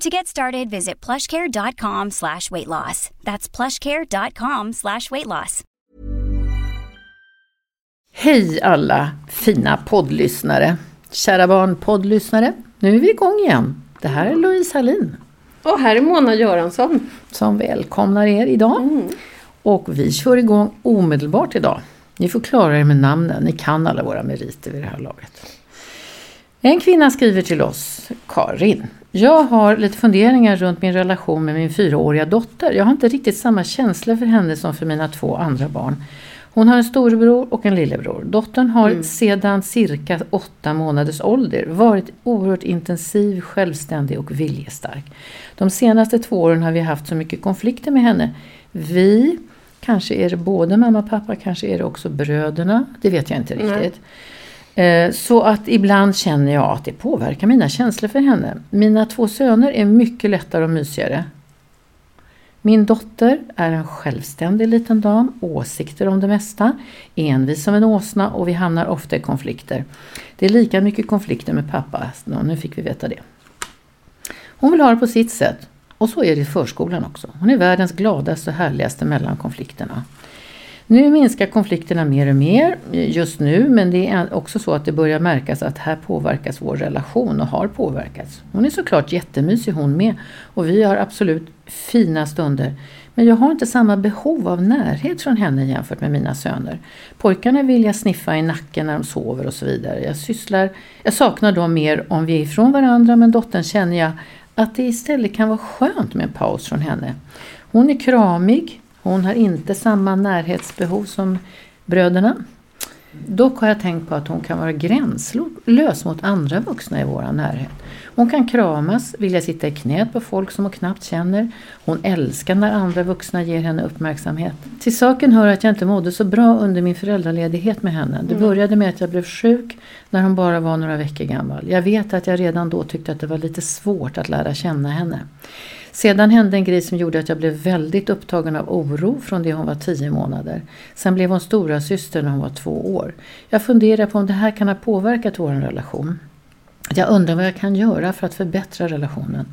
To get started, visit plushcare.com slash weight loss. That's plushcare.com slash weight loss. Hej alla fina poddlyssnare. Kära barn poddlyssnare. Nu är vi igång igen. Det här är Louise Hallin. Och här är Mona Göransson. Som välkomnar er idag. Mm. Och vi kör igång omedelbart idag. Ni får klara er med namnen. Ni kan alla våra meriter vid det här laget. En kvinna skriver till oss, Karin. Jag har lite funderingar runt min relation med min fyraåriga dotter. Jag har inte riktigt samma känsla för henne som för mina två andra barn. Hon har en storebror och en lillebror. Dottern har mm. sedan cirka åtta månaders ålder varit oerhört intensiv, självständig och viljestark. De senaste två åren har vi haft så mycket konflikter med henne. Vi, kanske är det både mamma och pappa, kanske är det också bröderna. Det vet jag inte riktigt. Nej. Eh, så att ibland känner jag att det påverkar mina känslor för henne. Mina två söner är mycket lättare och mysigare. Min dotter är en självständig liten dam, åsikter om det mesta, envis som en åsna och vi hamnar ofta i konflikter. Det är lika mycket konflikter med pappa, nu fick vi veta det. Hon vill ha det på sitt sätt och så är det i förskolan också. Hon är världens gladaste och härligaste mellan konflikterna. Nu minskar konflikterna mer och mer eh, just nu men det är också så att det börjar märkas att här påverkas vår relation och har påverkats. Hon är såklart jättemysig hon med och vi har absolut fina stunder. Men jag har inte samma behov av närhet från henne jämfört med mina söner. Pojkarna vill jag sniffa i nacken när de sover och så vidare. Jag, sysslar, jag saknar dem mer om vi är ifrån varandra men dottern känner jag att det istället kan vara skönt med en paus från henne. Hon är kramig, hon har inte samma närhetsbehov som bröderna. Dock har jag tänkt på att hon kan vara gränslös mot andra vuxna i vår närhet. Hon kan kramas, vilja sitta i knät på folk som hon knappt känner. Hon älskar när andra vuxna ger henne uppmärksamhet. Till saken hör att jag inte mådde så bra under min föräldraledighet med henne. Det mm. började med att jag blev sjuk när hon bara var några veckor gammal. Jag vet att jag redan då tyckte att det var lite svårt att lära känna henne. Sedan hände en grej som gjorde att jag blev väldigt upptagen av oro från det hon var tio månader. Sen blev hon stora syster när hon var två år. Jag funderar på om det här kan ha påverkat vår relation. Jag undrar vad jag kan göra för att förbättra relationen.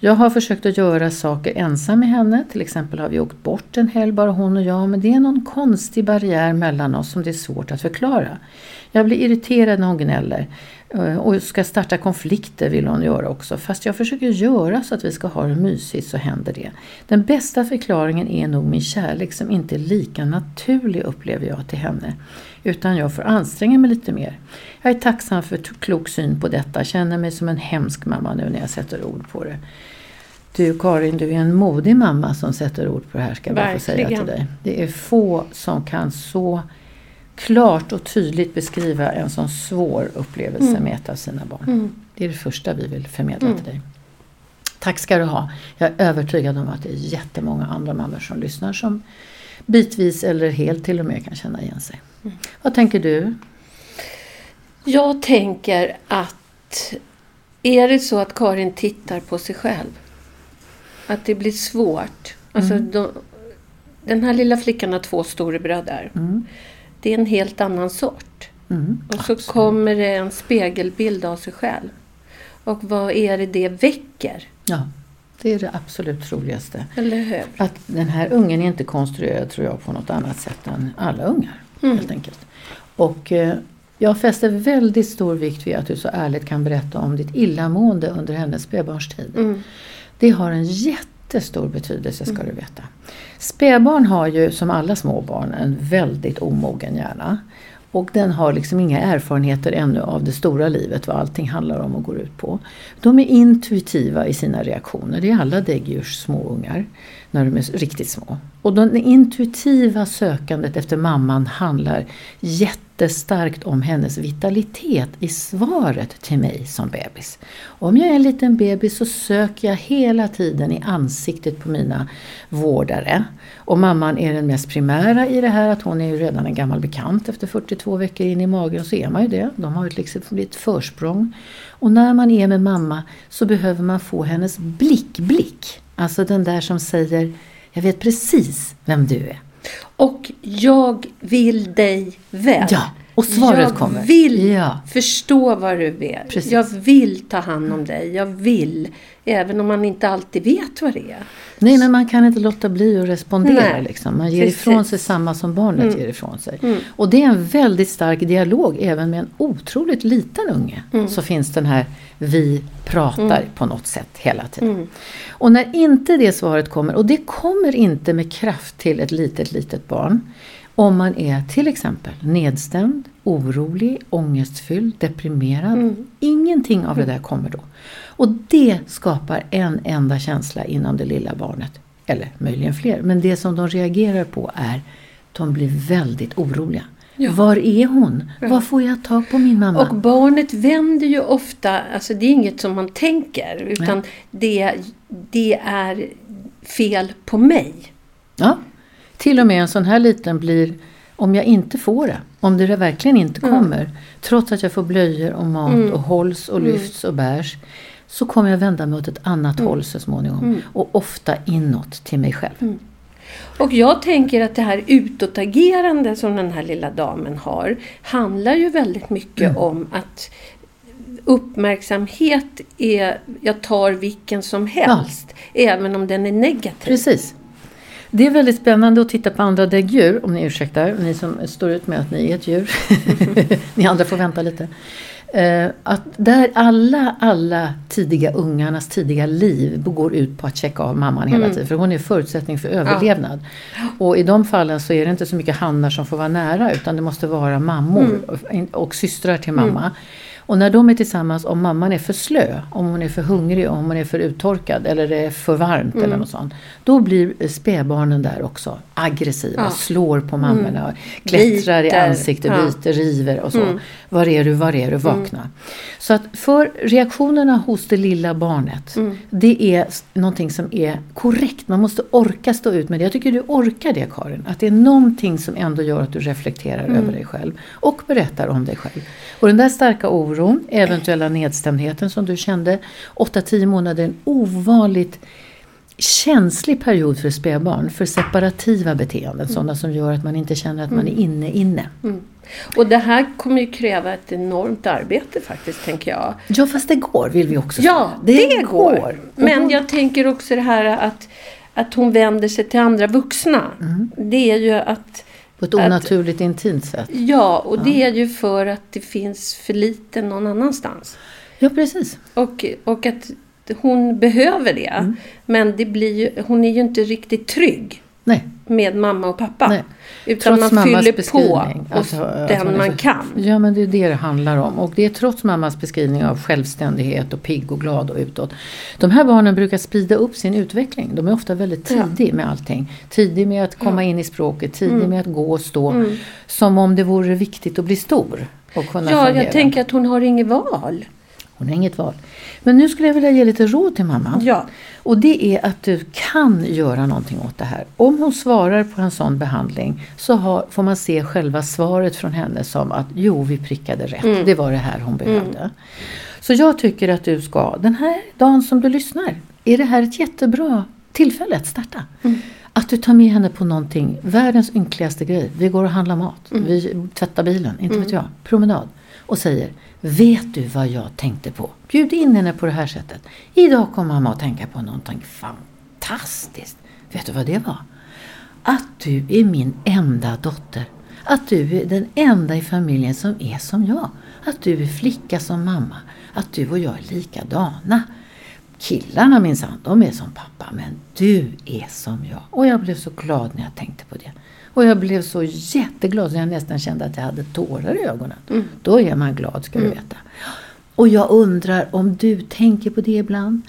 Jag har försökt att göra saker ensam med henne. Till exempel har vi åkt bort en helg bara hon och jag. Men det är någon konstig barriär mellan oss som det är svårt att förklara. Jag blir irriterad när hon gnäller. Eh, och ska starta konflikter vill hon göra också. Fast jag försöker göra så att vi ska ha det mysigt så händer det. Den bästa förklaringen är nog min kärlek som inte är lika naturlig upplever jag till henne. Utan jag får anstränga mig lite mer. Jag är tacksam för klok syn på detta. Känner mig som en hemsk mamma nu när jag sätter ord på det. Du Karin, du är en modig mamma som sätter ord på det här ska jag bara få säga till dig. Det är få som kan så klart och tydligt beskriva en sån svår upplevelse mm. med ett av sina barn. Mm. Det är det första vi vill förmedla mm. till dig. Tack ska du ha. Jag är övertygad om att det är jättemånga andra mammor som lyssnar som bitvis eller helt till och med kan känna igen sig. Mm. Vad tänker du? Jag tänker att är det så att Karin tittar på sig själv att det blir svårt. Alltså mm. de, den här lilla flickan har två storebröder. Det är en helt annan sort. Mm, Och så kommer det en spegelbild av sig själv. Och vad är det det väcker? Ja, det är det absolut troligaste. Eller hur? Att den här ungen är inte konstruerad tror jag på något annat sätt än alla ungar. Helt enkelt. Och eh, jag fäster väldigt stor vikt vid att du så ärligt kan berätta om ditt illamående under hennes spädbarnstid. Det har en jättestor betydelse ska du veta. Spädbarn har ju som alla små barn en väldigt omogen hjärna. Och den har liksom inga erfarenheter ännu av det stora livet, vad allting handlar om och går ut på. De är intuitiva i sina reaktioner. Det är alla däggdjurs småungar när de är riktigt små. Och det intuitiva sökandet efter mamman handlar jättestarkt om hennes vitalitet i svaret till mig som bebis. Om jag är en liten bebis så söker jag hela tiden i ansiktet på mina vårdare. Och mamman är den mest primära i det här att hon är ju redan en gammal bekant efter 42 veckor in i magen så är man ju det. De har ju liksom ett försprång. Och när man är med mamma så behöver man få hennes blick-blick. Alltså den där som säger Jag vet precis vem du är. Och jag vill dig väl. Ja, och svaret jag kommer. vill Ja. förstå vad du vill. Precis. Jag vill ta hand om dig. Jag vill. Även om man inte alltid vet vad det är. Nej, men man kan inte låta bli att respondera. Liksom. Man ger precis. ifrån sig samma som barnet ger ifrån sig. Och det är en väldigt stark dialog även med en otroligt liten unge. Så finns den här vi pratar på något sätt hela tiden. Och när inte det svaret kommer, och det kommer inte med kraft till ett litet, litet barn. Om man är till exempel nedstämd, orolig, ångestfylld, deprimerad. Ingenting av det där kommer då. Och det skapar en enda känsla inom det lilla barnet. Eller möjligen fler. Men det som de reagerar på är de blir väldigt oroliga. Var är hon? Var får jag tag på min mamma? Och barnet vänder ju ofta, alltså det är inget som man tänker. Utan det, det är fel på mig. Ja, till och med en sån här liten blir, om jag inte får det, om det verkligen inte kommer, trots att jag får blöjor och mat och hålls och lyfts och bärs, så kommer jag vända mig åt ett annat håll så småningom. Och ofta inåt till mig själv. Och jag tänker att det här utåtagerande som den här lilla damen har handlar ju väldigt mycket Mm. om att uppmärksamhet är, jag tar vilken som helst, även om den är negativ. Precis. Det är väldigt spännande att titta på andra däggdjur, om ni ursäktar, ni som står ut med att ni är ett djur. ni andra får vänta lite. Eh, att där alla, alla tidiga ungarnas tidiga liv går ut på att checka av mamman hela tiden. För hon är förutsättning för överlevnad. Och i de fallen så är det inte så mycket hannar som får vara nära utan det måste vara mammor och, och systrar till mamma. Och när de är tillsammans, om mamman är för slö, om hon är för hungrig, om hon är för uttorkad eller det är för varmt eller något sånt. Då blir spädbarnen där också aggressiva, Ja. slår på mammorna, klättrar i Biter, ansiktet, ja. biter, river och så. Var är du, var är du, vakna. Så att för reaktionerna hos det lilla barnet, det är någonting som är korrekt. Man måste orka stå ut med det. Jag tycker du orkar det Karin. Att det är någonting som ändå gör att du reflekterar över dig själv och berättar om dig själv. Och den där starka oron, eventuella nedstämdheten som du kände, 8-10 månader, är en ovanligt känslig period för spädbarn för separativa beteenden, sådana som gör att man inte känner att man är inne inne. Och det här kommer ju kräva ett enormt arbete faktiskt, tänker jag. Ja, fast det går vill vi också Ja, säga. det, går. Men jag tänker också det här att, att hon vänder sig till andra vuxna. Mm. Det är ju att På ett onaturligt intimt sätt. Ja, och det är ju för att det finns för lite någon annanstans. Ja, precis. Och, och att hon behöver det. Mm. Men det blir ju, hon är ju inte riktigt trygg Nej. Med mamma och pappa. Nej. Utan Trots man fyller på Alltså, att den man för- kan. Ja, men det är det det handlar om. Och det är trots mammas beskrivning av självständighet och pigg och glad och utåt. De här barnen brukar sprida upp sin utveckling. De är ofta väldigt Ja. tidig med allting. Tidig med att komma in i språket, tidig Mm. med att gå och stå. Som om det vore viktigt att bli stor. Och kunna Ja, fungera. jag tänker att hon har inget val. Hon har inget val. Men nu skulle jag vilja ge lite råd till mamma. Ja. Och det är att du kan göra någonting åt det här. Om hon svarar på en sån behandling så har, får man se själva svaret från henne som att jo, vi prickade rätt. Det var det här hon behövde. Så jag tycker att du ska, den här dagen som du lyssnar, är det här ett jättebra tillfälle att starta. Att du tar med henne på någonting, världens ynkligaste grej. Vi går och handlar mat, vi tvättar bilen, inte vet jag. Promenad. Och säger, vet du vad jag tänkte på? Bjud in henne på det här sättet. Idag kommer mamma att tänka på någonting fantastiskt. Vet du vad det var? Att du är min enda dotter. Att du är den enda i familjen som är som jag. Att du är flicka som mamma. Att du och jag är likadana. Killarna minsann, de är som pappa, men du är som jag. Och jag blev så glad när jag tänkte på det. Och jag blev så jätteglad så jag nästan kände att jag hade tårar i ögonen. Mm. Då är man glad, ska du veta. Och jag undrar om du tänker på det ibland?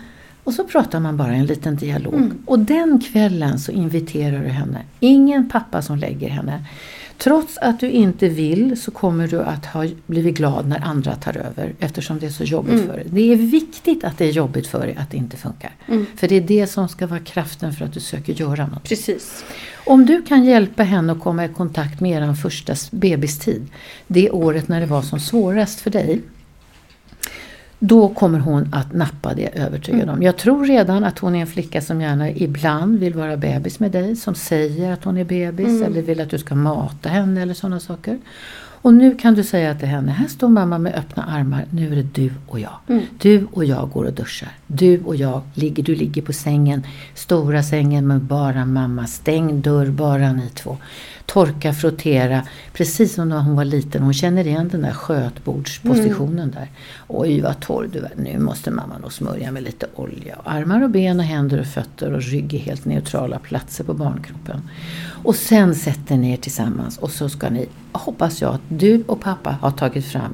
Och så pratar man bara en liten dialog. Mm. Och den kvällen så inviterar du henne. Ingen pappa som lägger henne. Trots att du inte vill så kommer du att ha blivit glad när andra tar över eftersom det är så jobbigt Mm. för dig. Det är viktigt att det är jobbigt för dig att det inte funkar. Mm. För det är det som ska vara kraften för att du söker göra något. Precis. Om du kan hjälpa henne att komma i kontakt med er första bebistid, det året när det var som svårast för dig, då kommer hon att nappa det, övertygad om. Jag tror redan att hon är en flicka som gärna ibland vill vara bebis med dig, som säger att hon är bebis eller vill att du ska mata henne eller sådana saker. Och nu kan du säga till henne, här står mamma med öppna armar, nu är det du och jag. Du och jag går och duschar. Du och jag, ligger, du ligger på sängen, stora sängen med bara mamma, stängd dörr, bara ni två. Torka, frottera, precis som när hon var liten. Hon känner igen den där skötbordspositionen där. Oj vad torr du är, nu måste mamma nog smörja med lite olja. Och armar och ben och händer och fötter och rygg är helt neutrala platser på barnkroppen. Och sen sätter ni er tillsammans och så ska ni, hoppas jag, att du och pappa har tagit fram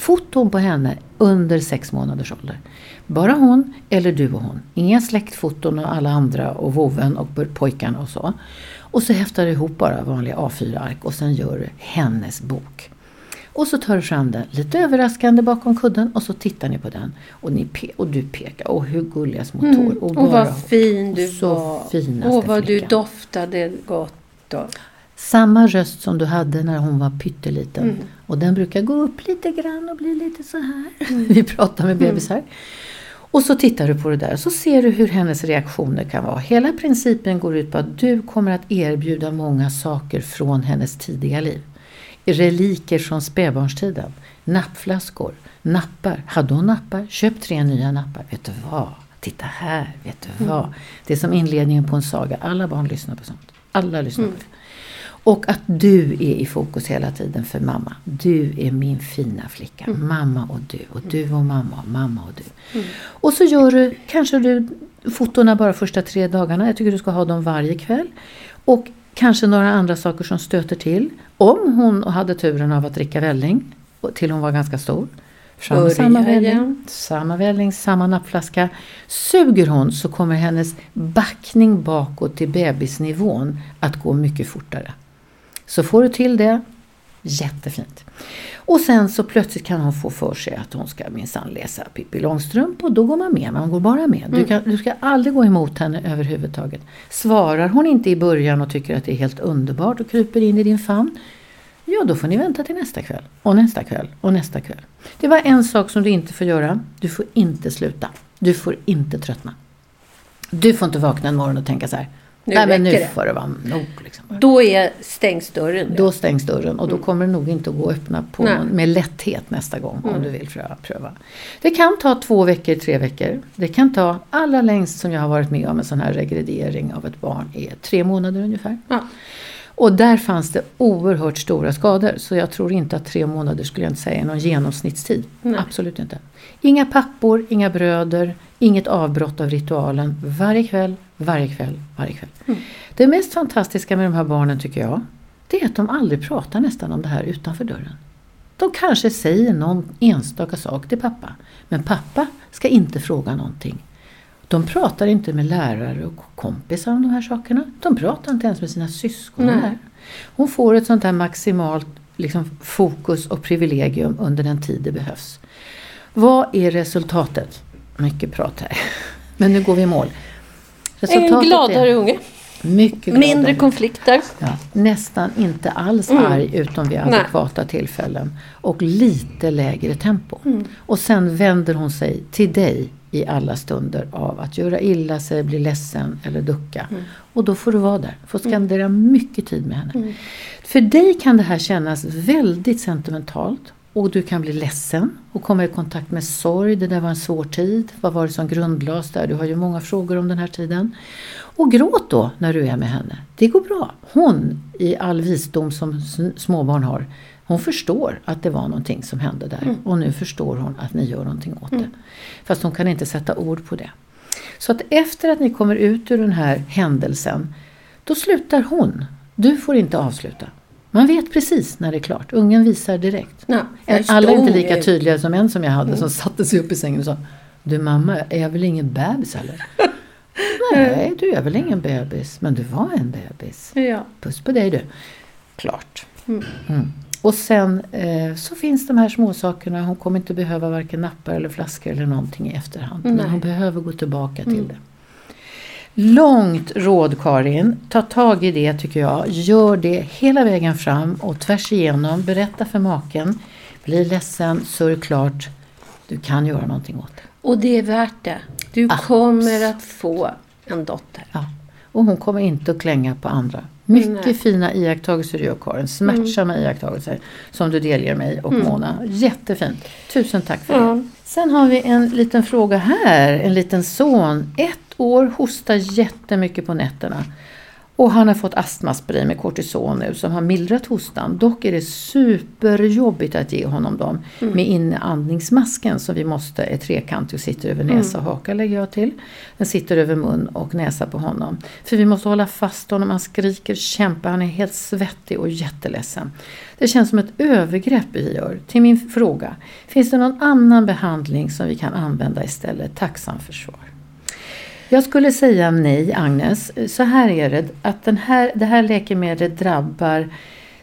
foton på henne under sex månaders ålder. Bara hon eller du och hon. Inga släktfoton och alla andra och voven och pojkarna och så. Och så häftar du ihop bara vanliga A4-ark och sen gör du hennes bok. Och så tar du fram den lite överraskande bakom kudden och så tittar ni på den. Och, ni pe- och du pekar. Åh hur gulliga små tår. Mm. Och, bara- vad fin du så var. Och vad du flickan. doftade gott. Då. Samma röst som du hade när hon var pytteliten. Mm. Och den brukar gå upp lite grann och bli lite så här. Vi pratar med bebisar. Och så tittar du på det där och så ser du hur hennes reaktioner kan vara. Hela principen går ut på att du kommer att erbjuda många saker från hennes tidiga liv. Reliker från spädbarnstiden. Nappflaskor. Nappar. Hade hon nappar? Köp tre nya nappar. Vet du vad? Titta här. Vet du vad? Det är som inledningen på en saga. Alla barn lyssnar på sånt. Alla lyssnar på det. Och att du är i fokus hela tiden för mamma. Du är min fina flicka. Mamma och du. Och du och mamma och mamma och du. Och så gör du kanske du fotona bara första tre dagarna. Jag tycker du ska ha dem varje kväll. Och kanske några andra saker som stöter till. Om hon hade turen av att dricka välling till hon var ganska stor. Fram samma välling, samma välling, samma nappflaska. Suger hon så kommer hennes backning bakåt till bebisnivån att gå mycket fortare. Så får du till det, jättefint. Och sen så plötsligt kan hon få för sig att hon ska minsann läsa Pippi Långstrump och då går man med, man går bara med. Du, kan, du ska aldrig gå emot henne överhuvudtaget. Svarar hon inte i början och tycker att det är helt underbart och kryper in i din famn, ja då får ni vänta till nästa kväll och nästa kväll och nästa kväll. Det var en sak som du inte får göra, du får inte sluta. Du får inte tröttna. Du får inte vakna en morgon och tänka så här, Nu nej men nu det." får det vara nog. Liksom. Då är stängs dörren. Då stängs dörren och då kommer det nog inte att gå att öppna på någon, med lätthet nästa gång om du vill pröva. Det kan ta två veckor, tre veckor. Det kan ta allra längst som jag har varit med om en sån här regrediering av ett barn är tre månader ungefär. Ja. Och där fanns det oerhört stora skador så jag tror inte att tre månader skulle jag inte säga är någon genomsnittstid. Nej. Absolut inte. Inga pappor, inga bröder, inget avbrott av ritualen. Varje kväll, varje kväll, varje kväll. Mm. Det mest fantastiska med de här barnen tycker jag, det är att de aldrig pratar nästan om det här utanför dörren. De kanske säger någon enstaka sak till pappa, men pappa ska inte fråga någonting. De pratar inte med lärare och kompisar om de här sakerna. De pratar inte ens med sina syskon. Här. Hon får ett sånt här maximalt liksom, fokus och privilegium under den tid det behövs. Vad är resultatet? Mycket prat här. Men nu går vi i mål. En gladare unge. är mycket gladare. Mindre konflikter. Ja, nästan inte alls arg utom vid Mm. Nej. adekvata tillfällen. Och lite lägre tempo. Mm. Och sen vänder hon sig till dig i alla stunder av att göra illa sig, bli ledsen eller ducka. Och då får du vara där, får spendera mycket tid med henne. För dig kan det här kännas väldigt sentimentalt och du kan bli ledsen och komma i kontakt med sorg. Det där var en svår tid. Vad var det som grundlades där? Du har ju många frågor om den här tiden. Och gråt då när du är med henne. Det går bra. Hon, i all visdom som småbarn har, hon förstår att det var någonting som hände där. Och nu förstår hon att ni gör någonting åt det. Fast hon kan inte sätta ord på det. Så att efter att ni kommer ut ur den här händelsen, då slutar hon. Du får inte avsluta. Man vet precis när det är klart. Ungen visar direkt. Jag Alla är inte lika tydliga som en som jag hade som satte sig upp i sängen och sa Du mamma, är jag väl ingen bebis eller? Nej, du är väl ingen bebis, men du var en bebis. Ja. Puss på dig du. Klart. Mm. Och sen eh, så finns de här småsakerna. Hon kommer inte behöva varken nappar eller flaskor eller någonting i efterhand. Nej. Men hon behöver gå tillbaka till det. Långt råd Karin. Ta tag i det tycker jag. Gör det hela vägen fram och tvärs igenom. Berätta för maken. Bli ledsen, sörj klart. Du kan göra någonting åt det. Och det är värt det. Du Ah. kommer att få en dotter. Ja. Och hon kommer inte att klänga på andra. Mycket Nej. Mm. fina iakttagelser du gör Karin. Smärtsamma iakttagelser som du delger mig och Mona. Jättefint. Tusen tack för Ja. det. Sen har vi en liten fråga här. En liten son. Ett år, hostar jättemycket på nätterna. Och han har fått astmaspray med kortison nu som har mildrat hostan. Dock är det superjobbigt att ge honom dem med inandningsmasken som vi måste är trekantig och sitter över näsa och haka lägger jag till. Den sitter över mun och näsa på honom. För vi måste hålla fast honom, han skriker, kämpar, han är helt svettig och jätteledsen. Det känns som ett övergrepp vi gör. Till min fråga, finns det någon annan behandling som vi kan använda istället? Tacksam för svar. Jag skulle säga nej, Agnes. Så här är det, att den här, det här läkemedlet drabbar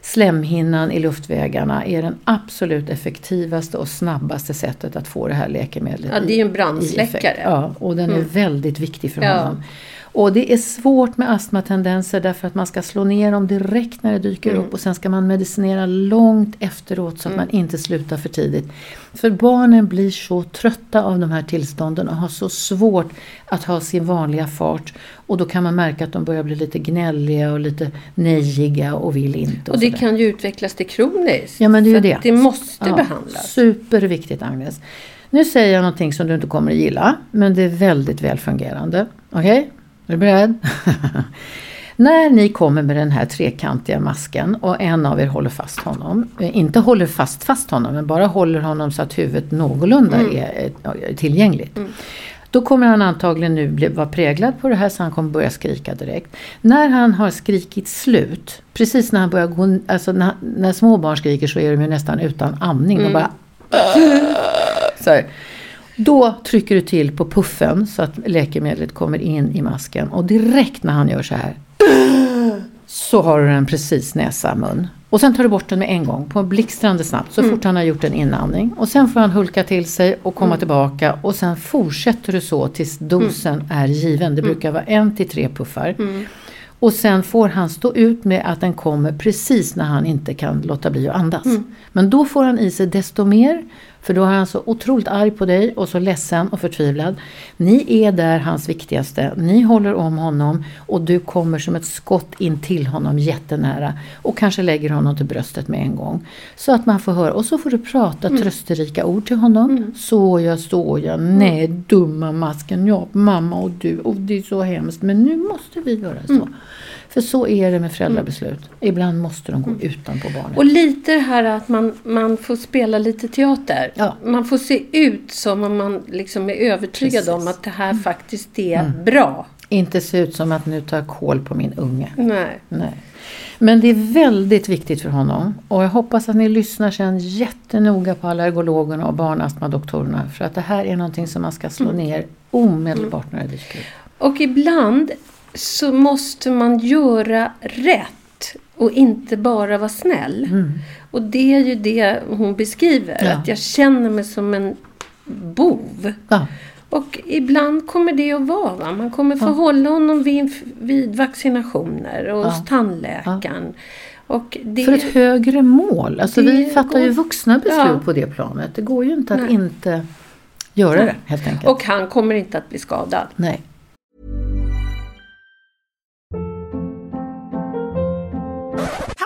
slemhinnan i luftvägarna är den absolut effektivaste och snabbaste sättet att få det här läkemedlet Ja, det är ju en brandsläckare. Ja, och den är väldigt viktig för Ja. Och det är svårt med astmatendenser därför att man ska slå ner dem direkt när det dyker Mm. upp och sen ska man medicinera långt efteråt så att man inte slutar för tidigt. För barnen blir så trötta av de här tillstånden och har så svårt att ha sin vanliga fart. Och då kan man märka att de börjar bli lite gnälliga och lite nejiga och vill inte. Och det sådär. kan ju utvecklas till kroniskt. Ja, men det är ju det. Det måste Ja, behandlas. Superviktigt Agnes. Nu säger jag någonting som du inte kommer att gilla, men det är väldigt väl fungerande. Okej? Är du beredd? När ni kommer med den här trekantiga masken och en av er håller fast honom, eh, inte håller fast fast honom, men bara håller honom så att huvudet någorlunda är, är tillgängligt. Då kommer han antagligen nu bli, vara präglad på det här så han kommer börja skrika direkt. När han har skrikit slut, precis när han börjar gå, alltså när, när små barn skriker så är de ju nästan utan andning. De bara så här. Då trycker du till på puffen så att läkemedlet kommer in i masken och direkt när han gör så här så har du den precis näsa, mun. Och sen tar du bort den med en gång, på blixtrande snabbt, så fort han har gjort en inandning. Och sen får han hulka till sig och komma tillbaka och sen fortsätter du så tills dosen är given. Det brukar vara en till tre puffar. Och sen får han stå ut med att den kommer precis när han inte kan låta bli att andas. Men då får han i sig desto mer, för då är han så otroligt arg på dig och så ledsen och förtvivlad. Ni är där hans viktigaste, ni håller om honom och du kommer som ett skott in till honom jättenära och kanske lägger honom till bröstet med en gång. Så att man får höra, och så får du prata trösterika ord till honom. Så ja, så ja, nej dumma masken, ja mamma och du, och det är så hemskt. Men nu måste vi göra så. För så är det med föräldrabeslut. Ibland måste de gå utanpå barnet. Och lite det här att man, man får spela lite teater. Ja. Man får se ut som om man liksom är övertygad Precis. om att det här faktiskt är bra. Inte se ut som att nu tar jag kål på min unge. Nej. Nej. Men det är väldigt viktigt för honom och jag hoppas att ni lyssnar sen jättenoga på allergologerna och barnastmadoktorerna för att det här är någonting som man ska slå ner omedelbart när det dyker upp. Och ibland så måste man göra rätt och inte bara vara snäll. Och det är ju det hon beskriver. Ja. Att jag känner mig som en bov. Ja, Och ibland kommer det att vara. Va? Man kommer få hålla honom vid, vid vaccinationer och hos Ja. tandläkaren. Och det, för ett högre mål. Alltså vi fattar ju går- vuxna beslut Ja. på det planet. Det går ju inte att Nej. inte göra det helt enkelt. Och han kommer inte att bli skadad. Nej.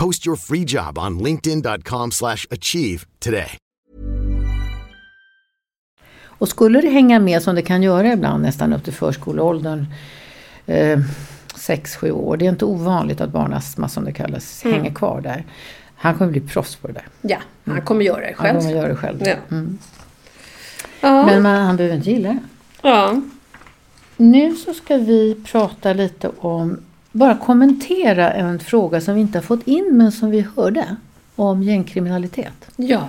Post your free job on linkedin.com/achieve slash achieve today. Och skulle det hänga med som det kan göra ibland nästan upp till förskoleåldern, eh, 6-7 år. Det är inte ovanligt att barnastma som det kallas hänger kvar där. Han kommer bli proffs på det där. Ja, han kommer göra det Han själv. kommer göra det själv. Ja. Mm. Ja. Men man, han behöver inte gilla det. ja. Nu så ska vi prata lite om, bara kommentera en fråga som vi inte har fått in men som vi hörde. Om gängkriminalitet. ja.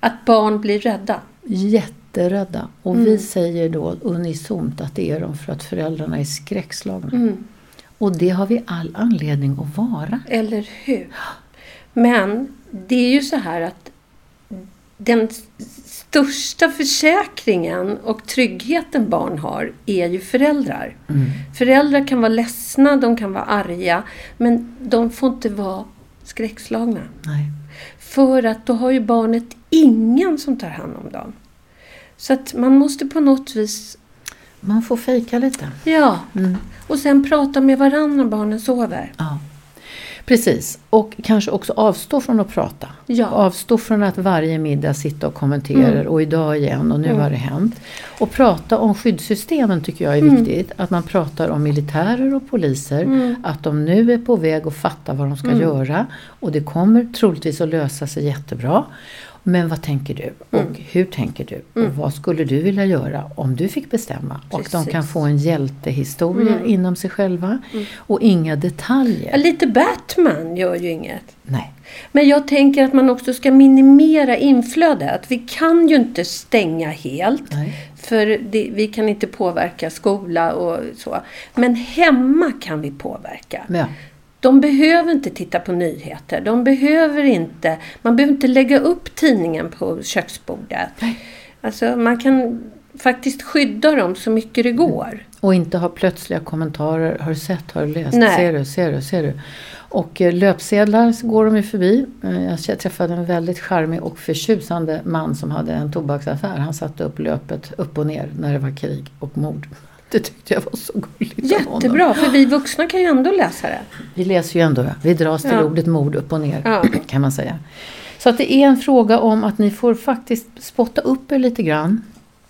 Att barn blir rädda. Jätterädda. Och Mm. vi säger då unisont att det är de för att föräldrarna är skräckslagna. Mm. Och det har vi all anledning att vara. Eller hur? Men det är ju så här att den största försäkringen och tryggheten barn har är ju föräldrar. Föräldrar kan vara ledsna, de kan vara arga, men de får inte vara skräckslagna. Nej. För att då har ju barnet ingen som tar hand om dem. Så att man måste på något vis, Man får fejka lite. ja. Och sen prata med varandra när barnen sover. Ja. Precis. Och kanske också avstå från att prata. Ja. Avstå från att varje middag sitta och kommentera Mm. och idag igen och nu har det hänt. Och prata om skyddssystemen tycker jag är Mm. viktigt. Att man pratar om militärer och poliser. Att de nu är på väg att fatta vad de ska Mm. göra. Och det kommer troligtvis att lösa sig jättebra. Men vad tänker du? Och Mm. hur tänker du? Och vad skulle du vilja göra om du fick bestämma? Och de kan Precis. Mm. få en hjältehistoria inom sig själva. Och inga detaljer. Ja, lite Batman gör ju inget. Nej. Men jag tänker att man också ska minimera inflödet. Vi kan ju inte stänga helt. Nej. För det, vi kan inte påverka skola och så. Men hemma kan vi påverka. Ja. De behöver inte titta på nyheter. De behöver inte, man behöver inte lägga upp tidningen på köksbordet. Alltså man kan faktiskt skydda dem så mycket det går. Och inte ha plötsliga kommentarer. Har du sett? Har du läst? Nej. Ser du? Ser du? Ser du? Och eh, löpsedlar så går de ju förbi. Eh, Jag träffade en väldigt charmig och förtjusande man som hade en tobaksaffär. Han satte upp löpet upp och ner när det var krig och mord. Det tyckte jag var så gulligt av honom. Jättebra, för vi vuxna kan ju ändå läsa det. Vi läser ju ändå, vi dras till Ja. ordet mord upp och ner Ja. kan man säga. Så att det är en fråga om att ni får faktiskt spotta upp er lite grann.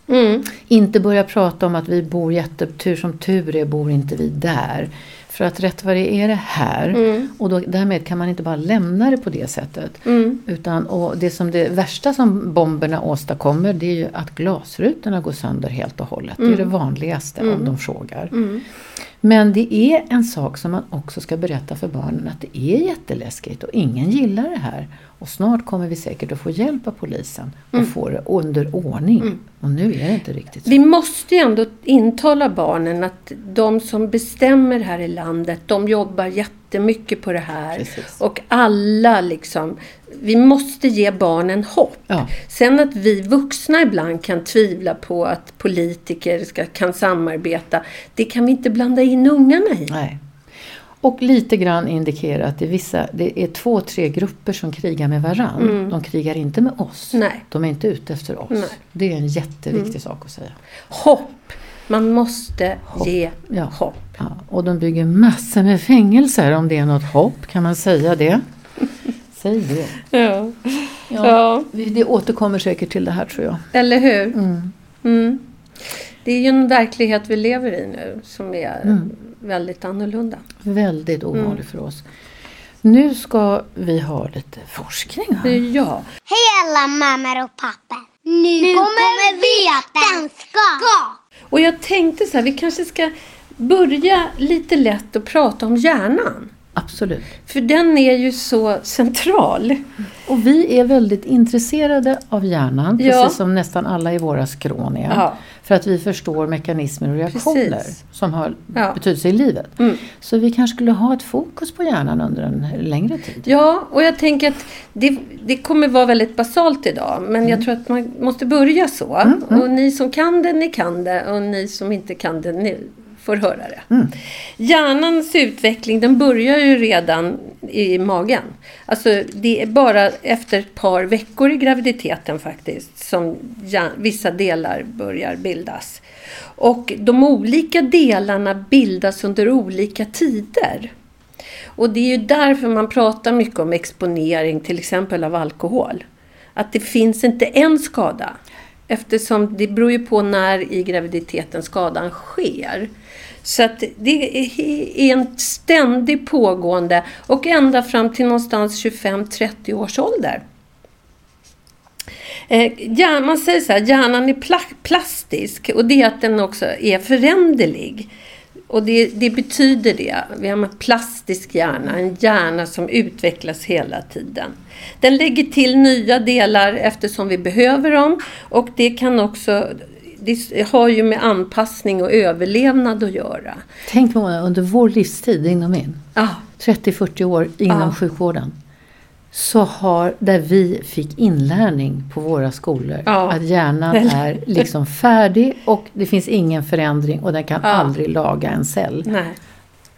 Mm. Inte börja prata om att vi bor jättetur som tur är bor inte vi där. För att rätt vad det är det här. Mm. Och då, därmed kan man inte bara lämna det på det sättet. Mm. Utan, och det som det värsta som bomberna åstadkommer det är ju att glasrutorna går sönder helt och hållet. Det är det Mm. vanligaste om de frågar. Men det är en sak som man också ska berätta för barnen att det är jätteläskigt och ingen gillar det här. Och snart kommer vi säkert att få hjälp av polisen och Mm. få det under ordning. Och nu är det inte riktigt så. Vi måste ju ändå intala barnen att de som bestämmer här i landet, de jobbar jättemycket på det här. Precis. Och alla liksom, vi måste ge barnen hopp. Ja. Sen att vi vuxna ibland kan tvivla på att politiker ska, kan samarbeta, det kan vi inte blanda in ungarna i. Nej. Och lite grann indikera att det är, vissa, det är två, tre grupper som krigar med varann. De krigar inte med oss. Mm. Nej. De är inte ute efter oss. Nej. Mm. Det är en jätteviktig sak att säga. Hopp! Man måste ge Ja. hopp. Ja, och de bygger massor med fängelser om det är något hopp. Kan man säga det? Säg det. Ja. Ja, Det återkommer säkert till det här tror jag. Eller hur? Mm. Mm. Det är ju en verklighet vi lever i nu som är Mm. väldigt annorlunda. Väldigt ovanlig Mm. för oss. Nu ska vi ha lite forskning. va? Ja. Hej alla mammor och pappor! Nu, kommer vetenskap! Och jag tänkte så här, vi kanske ska börja lite lätt och prata om hjärnan. Absolut. För den är ju så central. Och vi är väldigt intresserade av hjärnan, Ja. precis som nästan alla i våra skråniga. Ja. För att vi förstår mekanismer och reaktioner Precis. som har Ja. betydelse i livet. Mm. Så vi kanske skulle ha ett fokus på hjärnan under en längre tid. Ja, och jag tänker att det, det kommer vara väldigt basalt idag. Men jag tror att man måste börja så. Och ni som kan det, ni kan det. Och ni som inte kan det, ni får höra det. Hjärnans utveckling den börjar ju redan i magen. Alltså det är bara efter ett par veckor i graviditeten faktiskt som vissa delar börjar bildas. Och de olika delarna bildas under olika tider. Och det är ju därför man pratar mycket om exponering till exempel av alkohol. Att det finns inte en skada. Eftersom det beror ju på när i graviditeten skadan sker. Så att det är en ständig pågående och ända fram till någonstans 25-30 års ålder. Eh, man säger så här, hjärnan är pla- plastisk och det är att den också är föränderlig. Och det, det betyder det. Vi har en plastisk hjärna, en hjärna som utvecklas hela tiden. Den lägger till nya delar eftersom vi behöver dem och det kan också det har ju med anpassning och överlevnad att göra. Tänk många under vår livstid, din och min, Ja, 30-40 år inom Ja. sjukvården. Så har, där vi fick inlärning på våra skolor, Ja. att hjärnan är liksom färdig och det finns ingen förändring och den kan aldrig laga en cell. nej.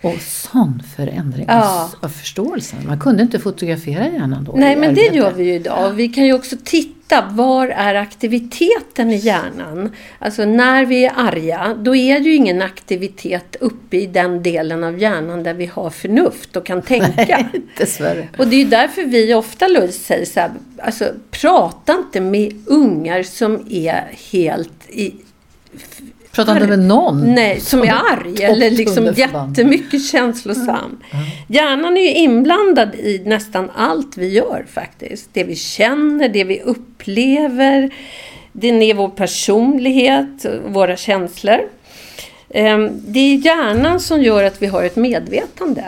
Och sån förändring Ja. av, förståelsen. Man kunde inte fotografera hjärnan då. Nej, men det gör vi ju idag. Vi kan ju också titta, var är aktiviteten i hjärnan? Alltså när vi är arga, då är det ju ingen aktivitet uppe i den delen av hjärnan där vi har förnuft och kan tänka. Dessvärre. Och det är ju därför vi ofta säger så här, alltså prata inte med ungar som är helt i, Prata inte med någon. Nej, som är arg eller liksom jättemycket känslosam. Hjärnan är ju inblandad i nästan allt vi gör faktiskt. Det vi känner, det vi upplever. Den är vår personlighet, våra känslor. Ehm, Det är hjärnan som gör att vi har ett medvetande.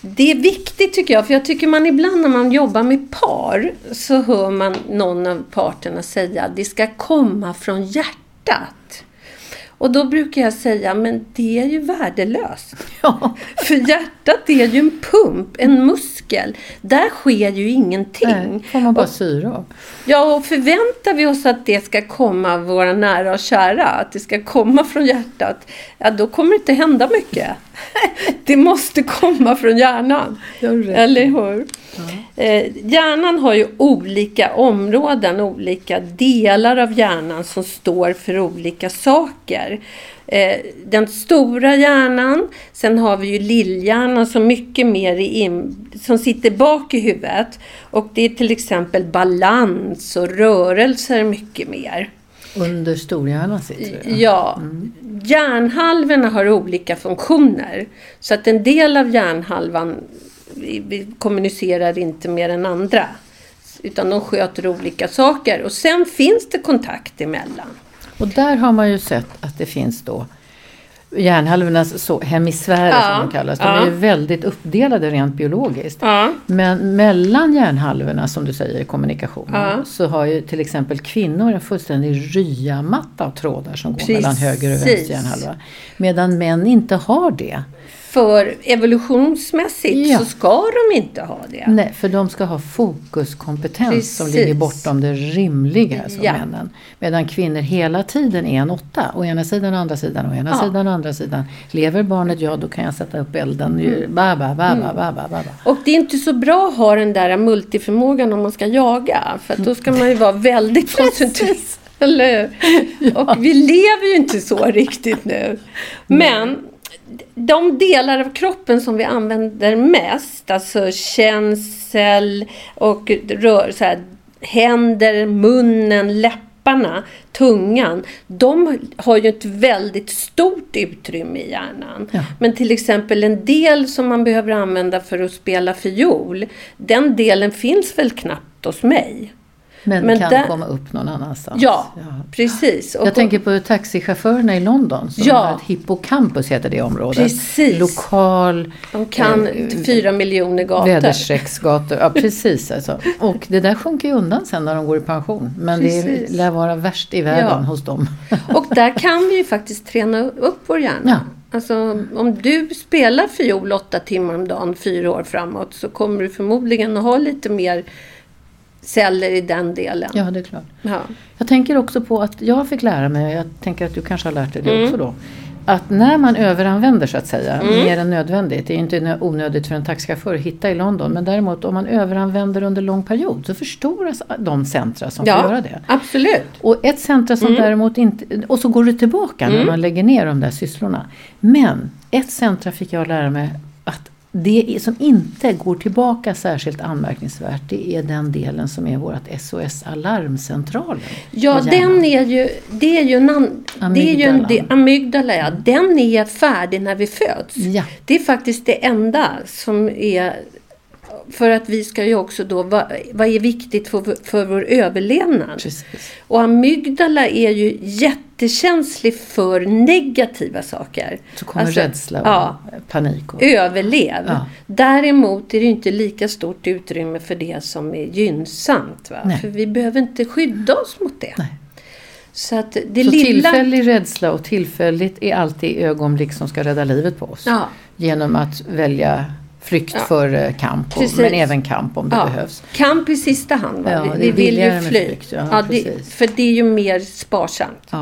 Det är viktigt tycker jag, för jag tycker man ibland när man jobbar med par så hör man någon av parterna säga att det ska komma från hjärtat. Och då brukar jag säga, men det är ju värdelöst. Ja. För hjärtat är ju en pump, en muskel. Där sker ju ingenting. Nej, får man bara Och- syre av. Ja, och förväntar vi oss att det ska komma våra nära och kära, att det ska komma från hjärtat, ja då kommer det inte hända mycket. Det måste komma från hjärnan. Eller hur? Eh, hjärnan har ju olika områden, olika delar av hjärnan som står för olika saker. Eh, den stora hjärnan, sen har vi ju lillhjärnan som mycket mer in, som sitter bak i huvudet. Och det är till exempel balans och rörelser mycket mer. Under storhjärnan sitter det. Ja, hjärnhalvorna har olika funktioner. Så att en del av hjärnhalvan kommunicerar inte med den andra. Utan de sköter olika saker. Och sen finns det kontakt emellan. Och där har man ju sett att det finns då hjärnhalvornas så, hemisfärer Ja, som de kallas. De ja. är väldigt uppdelade rent biologiskt. Ja. Men mellan hjärnhalvorna, som du säger, kommunikationen, så har ju till exempel kvinnor en fullständig ryamatta av trådar som går mellan höger och vänster Precis. hjärnhalva. Medan män inte har det. För evolutionsmässigt Ja. så ska de inte ha det. Nej, för de ska ha fokuskompetens som Precis. ligger bortom det rimliga som Ja. männen. Medan kvinnor hela tiden är en åtta. Å ena sidan, å andra sidan, å ena Ja. sidan, å andra sidan. Lever barnet, ja då kan jag sätta upp elden. Mm. Ba, ba, ba, ba, ba, ba, ba. Och det är inte så bra att ha den där multiförmågan om man ska jaga. För då ska man ju vara väldigt koncentrerad. Eller hur? Och vi lever ju inte så riktigt nu. Men de delar av kroppen som vi använder mest, alltså känsel och rör, så här, händer, munnen, läppar läpparna, tungan, de har ju ett väldigt stort utrymme i hjärnan. Ja. Men till exempel en del som man behöver använda för att spela fiol, den delen finns väl knappt hos mig. Men, Men kan där- komma upp någon annanstans. Ja, precis. Och- Jag tänker på taxichaufförerna i London som Ja. har ett hippocampus heter det området. Precis. Lokal De kan eh, fyra miljoner gator. väderstrecksgator. Ja, precis. Alltså. Och det där sjunker ju undan sen när de går i pension. Men det Precis. lär vara värst i världen Ja. hos dem. Och där kan vi ju faktiskt träna upp vår hjärna. Ja. Alltså om du spelar fiol åtta timmar om dagen fyra år framåt så kommer du förmodligen att ha lite mer celler i den delen. Ja, det är klart. Ja. Jag tänker också på att jag fick lära mig, och jag tänker att du kanske har lärt dig det Mm. också då. Att när man överanvänder så att säga, mer än nödvändigt. Det är inte nö- onödigt för en taxichaufför att hitta i London. Men däremot om man överanvänder under lång period så förstoras de centra som får ja, göra det. absolut. Och ett centra som Mm. däremot inte... Och så går det tillbaka när man lägger ner de där sysslorna. Men ett centra fick jag lära mig det som inte går tillbaka särskilt anmärkningsvärt det är den delen som är vårt SOS-alarmcentralen. Ja, i hjärnan. den är ju, det är ju en, an, det är ju en de, amygdala. Ja. Den är färdig när vi föds. Ja. Det är faktiskt det enda som är för att vi ska ju också då, vad, vad är viktigt för, för vår överlevnad? Precis. Och amygdala är ju jättekänslig för negativa saker. Så kommer Alltså, rädsla och ja. panik. Och, Överlev. Ja. Däremot är det inte lika stort utrymme för det som är gynnsamt. För vi behöver inte skydda oss mot det. Nej. Så att det så lilla... tillfällig rädsla och tillfälligt är alltid ögonblick som ska rädda livet på oss. Ja. Genom att välja flykt Ja. för eh, kamp, och, men även kamp om det Ja, behövs. Kamp i sista hand. Ja, vi, vi vill ju fly. flykt, det, för det är ju mer sparsamt.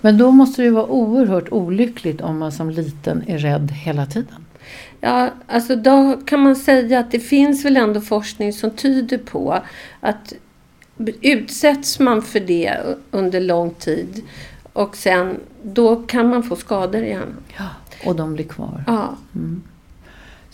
Men då måste det ju vara oerhört olyckligt om man som liten är rädd hela tiden. Ja, alltså då kan man säga att det finns väl ändå forskning som tyder på att utsätts man för det under lång tid och sen då kan man få skador i hjärnan. Ja. Och de blir kvar. Ja,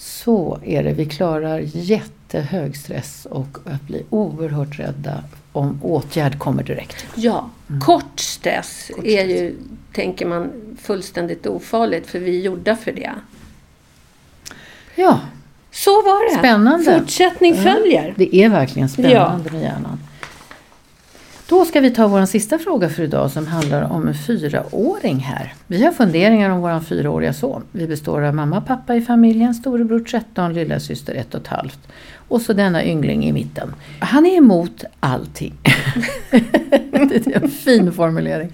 Så är det. Vi klarar jättehög stress och att bli oerhört rädda om åtgärd kommer direkt. ja. kort stress är ju, tänker man, fullständigt ofarligt för vi är gjorda för det. Ja, Så var det. Spännande. Fortsättning följer. det är verkligen spännande med hjärnan. Då ska vi ta vår sista fråga för idag som handlar om en fyraåring här. Vi har funderingar om vår fyraåriga son. Vi består av mamma och pappa i familjen, storebror 13, lilla syster 1 och ett halvt. Och så denna yngling i mitten. Han är emot allting. det är en fin formulering.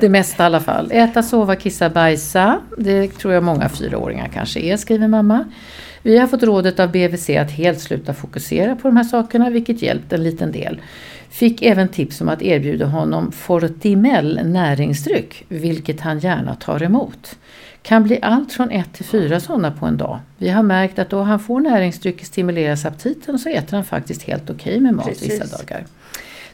Det mesta i alla fall. Äta, sova, kissa, bajsa. Det tror jag många fyraåringar kanske är, skriver mamma. Vi har fått rådet av BVC att helt sluta fokusera på de här sakerna, vilket hjälpt en liten del. Fick även tips om att erbjuda honom Fortimel näringsdryck, vilket han gärna tar emot. Kan bli allt från ett till fyra sådana på en dag. Vi har märkt att då han får näringsdryck stimuleras aptiten så äter han faktiskt helt okej med mat Precis. vissa dagar.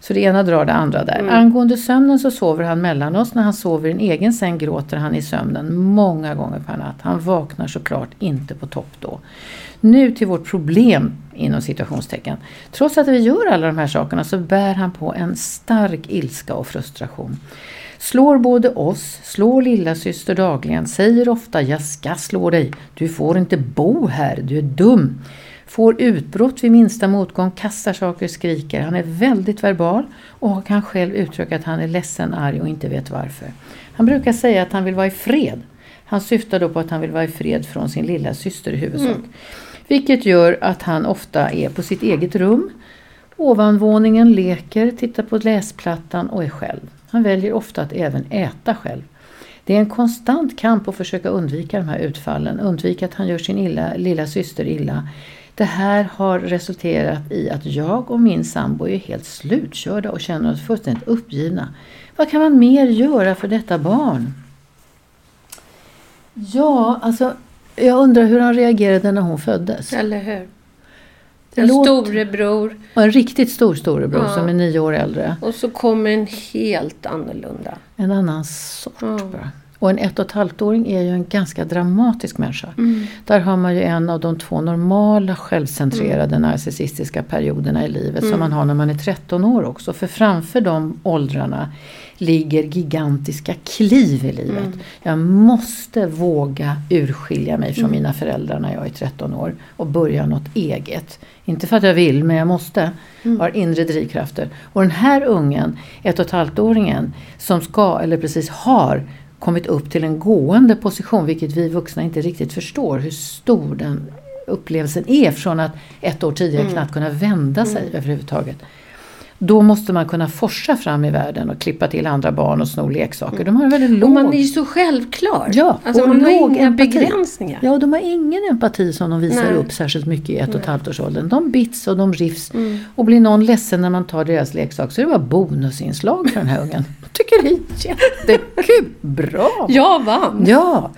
Så det ena drar det andra där. Angående sömnen så sover han mellan oss. När han sover i en egen säng gråter han i sömnen många gånger per natt. Han vaknar såklart inte på topp då. Nu till vårt problem inom citationstecken. Trots att vi gör alla de här sakerna så bär han på en stark ilska och frustration. Slår både oss, slår lilla syster dagligen, säger ofta jag ska slå dig, du får inte bo här, du är dum. Får utbrott vid minsta motgång, kastar saker, skriker. Han är väldigt verbal och kan själv uttrycka att han är ledsen, arg och inte vet varför. Han brukar säga att han vill vara i fred. Han syftar då på att han vill vara i fred från sin lilla syster i huvudsak. Vilket gör att han ofta är på sitt eget rum, ovanvåningen, leker, tittar på läsplattan och är själv. Han väljer ofta att även äta själv. Det är en konstant kamp att försöka undvika de här utfallen, undvika att han gör sin illa, lilla syster illa. Det här har resulterat i att jag och min sambo är helt slutkörda och känner oss fullständigt uppgivna. Vad kan man mer göra för detta barn? Ja, alltså jag undrar hur han reagerade när hon föddes. Eller hur? En låter- storebror Och en riktigt stor storebror Ja. som är nio år äldre. och så kommer en helt annorlunda. En annan sort Ja. bara. Och en ett och ett halvt-åring är ju en ganska dramatisk människa. Där har man ju en av de två normala självcentrerade narcissistiska perioderna i livet som man har när man är 13 år också. För framför de åldrarna ligger gigantiska kliv i livet. Jag måste våga urskilja mig från mina föräldrar när jag är 13 år och börja något eget. Inte för att jag vill, men jag måste. Har inre drivkrafter. Och den här ungen, ett och ett halvt-åringen, som ska, eller precis har, kommit upp till en gående position, vilket vi vuxna inte riktigt förstår hur stor den upplevelsen är från att ett år tidigare knappt kunna vända sig överhuvudtaget. Då måste man kunna forsa fram i världen och klippa till andra barn och sno leksaker. De har en väldigt låg... Och man är ju så självklar. Ja, alltså och man har låg inga empati. begränsningar. Ja, och de har ingen empati som de visar Nej. upp särskilt mycket i ett och ett halvt års åldern. De bits och de rivs. Mm. Och blir någon ledsen när man tar deras leksak så är det bara bonusinslag för den här ungen. Jag tycker det är jättekul. Bra! Jag vann! Ja!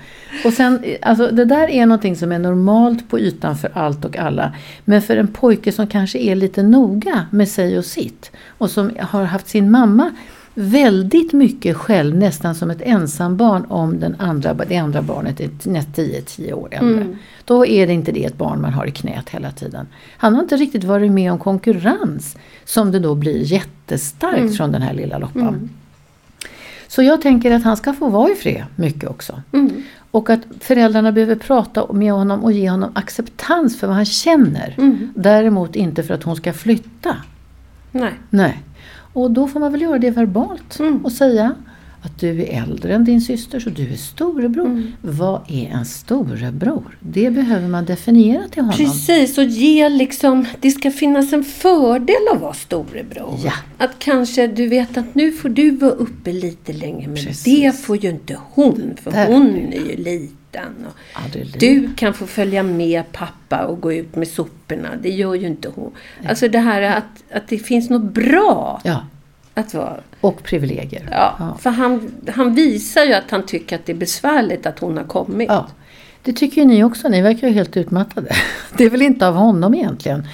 Och sen, alltså det där är någonting som är normalt på ytan för allt och alla. Men för en pojke som kanske är lite noga med sig och sitt och som har haft sin mamma väldigt mycket själv, nästan som ett ensambarn om den andra, det andra barnet är 10-10 år äldre. Då är det inte det ett barn man har i knät hela tiden. Han har inte riktigt varit med om konkurrens som det då blir jättestarkt från den här lilla loppan. Så jag tänker att han ska få vara i fred mycket också. Mm. Och att föräldrarna behöver prata med honom och ge honom acceptans för vad han känner. Mm. Däremot inte för att hon ska flytta. Nej. Nej. Och då får man väl göra det verbalt Mm. och säga att du är äldre än din syster så du är storebror. Mm. Vad är en storebror? Det behöver man definiera till honom. Precis, och ge liksom, det ska finnas en fördel att vara storebror. Ja. Att kanske du vet att nu får du vara uppe lite längre men Precis. det får ju inte hon för Där. hon är ju liten. I du kan få följa med pappa och gå ut med soporna, det gör ju inte hon. Alltså det här att, att det finns något bra Ja, att vara. och privilegier. Ja, För han, han visar ju att han tycker att det är besvärligt att hon har kommit. Ja, det tycker ju ni också. Ni verkar ju helt utmattade. Det är väl inte av honom egentligen.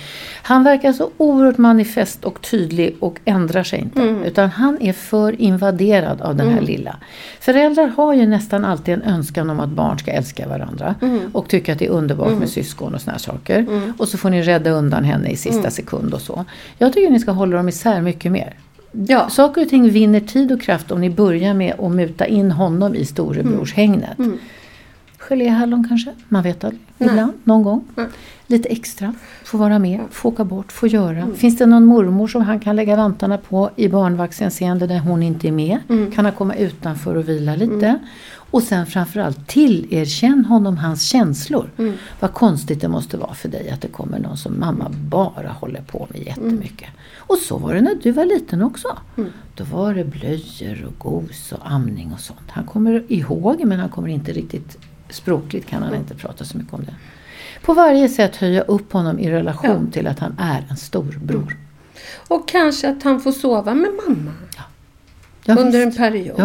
Han verkar så oerhört manifest och tydlig och ändrar sig inte. Utan han är för invaderad av den här lilla. Föräldrar har ju nästan alltid en önskan om att barn ska älska varandra. Och tycka att det är underbart med syskon och såna här saker. Och så får ni rädda undan henne i sista sekund och så. Jag tycker ni ska hålla dem isär mycket mer. Ja. Saker och ting vinner tid och kraft om ni börjar med att muta in honom i storebrorshägnet. Geléhallon kanske, man vet aldrig. Ibland, någon gång. Lite extra, få vara med, få åka bort, få göra. Finns det någon mormor som han kan lägga vantarna på i barnvaktshänseende där hon inte är med? Kan han komma utanför och vila lite? Och sen framförallt tillerkänn honom hans känslor. Vad konstigt det måste vara för dig att det kommer någon som mamma bara håller på med jättemycket. Och så var det när du var liten också. Då var det blöjor och gos och amning och sånt. Han kommer ihåg men han kommer inte riktigt språkligt kan han inte prata så mycket om det. På varje sätt höja upp honom i relation till att han är en storbror. Och kanske att han får sova med mamma Ja, under en visst. period.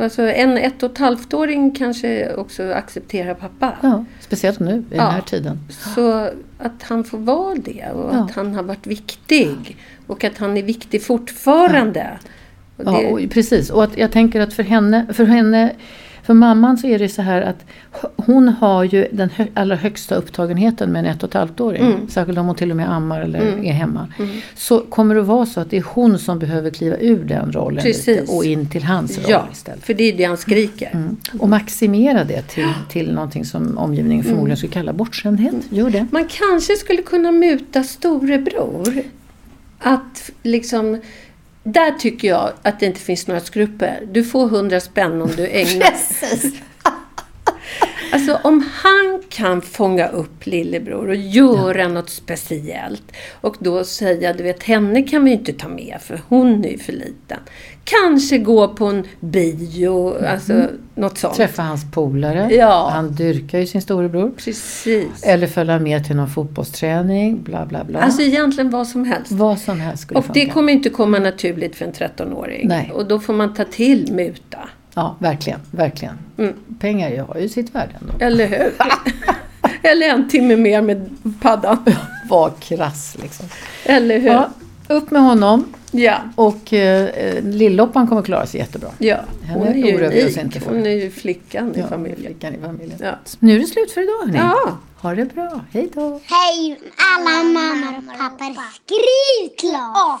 Ja, Alltså en ett och ett halvt-åring kanske också accepterar pappa. ja, speciellt nu i den här tiden. Så att han får vara det och Ja. att han har varit viktig. Och att han är viktig fortfarande. Och Ja, det- och precis. Och att jag tänker att för henne, för henne, för mamman så är det så här att hon har ju den hö, allra högsta upptagenheten med en ett och ett halvt-åring. Mm. Särskilt om hon till och med ammar eller är hemma. Så kommer det vara så att det är hon som behöver kliva ur den rollen lite och in till hans roll ja, istället. för det är det han skriker. Mm. Och maximera det till, till någonting som omgivningen Mm. förmodligen skulle kalla bortskämdhet. Gör det. Man kanske skulle kunna muta storebror. Att liksom... Där tycker jag att det inte finns några skrupper. Du får hundra spänn om du ägnar... Alltså om han kan fånga upp lillebror och göra något speciellt och då säga, du vet henne kan vi inte ta med för hon är ju för liten. Kanske gå på en bio, alltså något sånt. Träffa hans polare. Ja. Han dyrkar ju sin storebror. Precis. Eller följa med till någon fotbollsträning. Bla bla bla. Alltså egentligen vad som helst. Vad som helst skulle Och det funka. kommer inte komma naturligt för en 13-åring. Nej. Och då får man ta till muta. Ja, verkligen. verkligen. Mm. Pengar har ju sitt värde ändå. Eller hur? Eller en timme mer med paddan. Var krass liksom. Eller hur? Ja, upp med honom. Ja. Och eh, Lilloppan kommer klara sig jättebra. Ja, Henne hon är ju oss unik. inte för. Hon är ju flickan i Ja, familjen. flickan i familjen. Ja. Nu är det slut för idag hörni. Ja. Ha det bra. Hej då. Hej alla mammor och pappor. Skriv klart!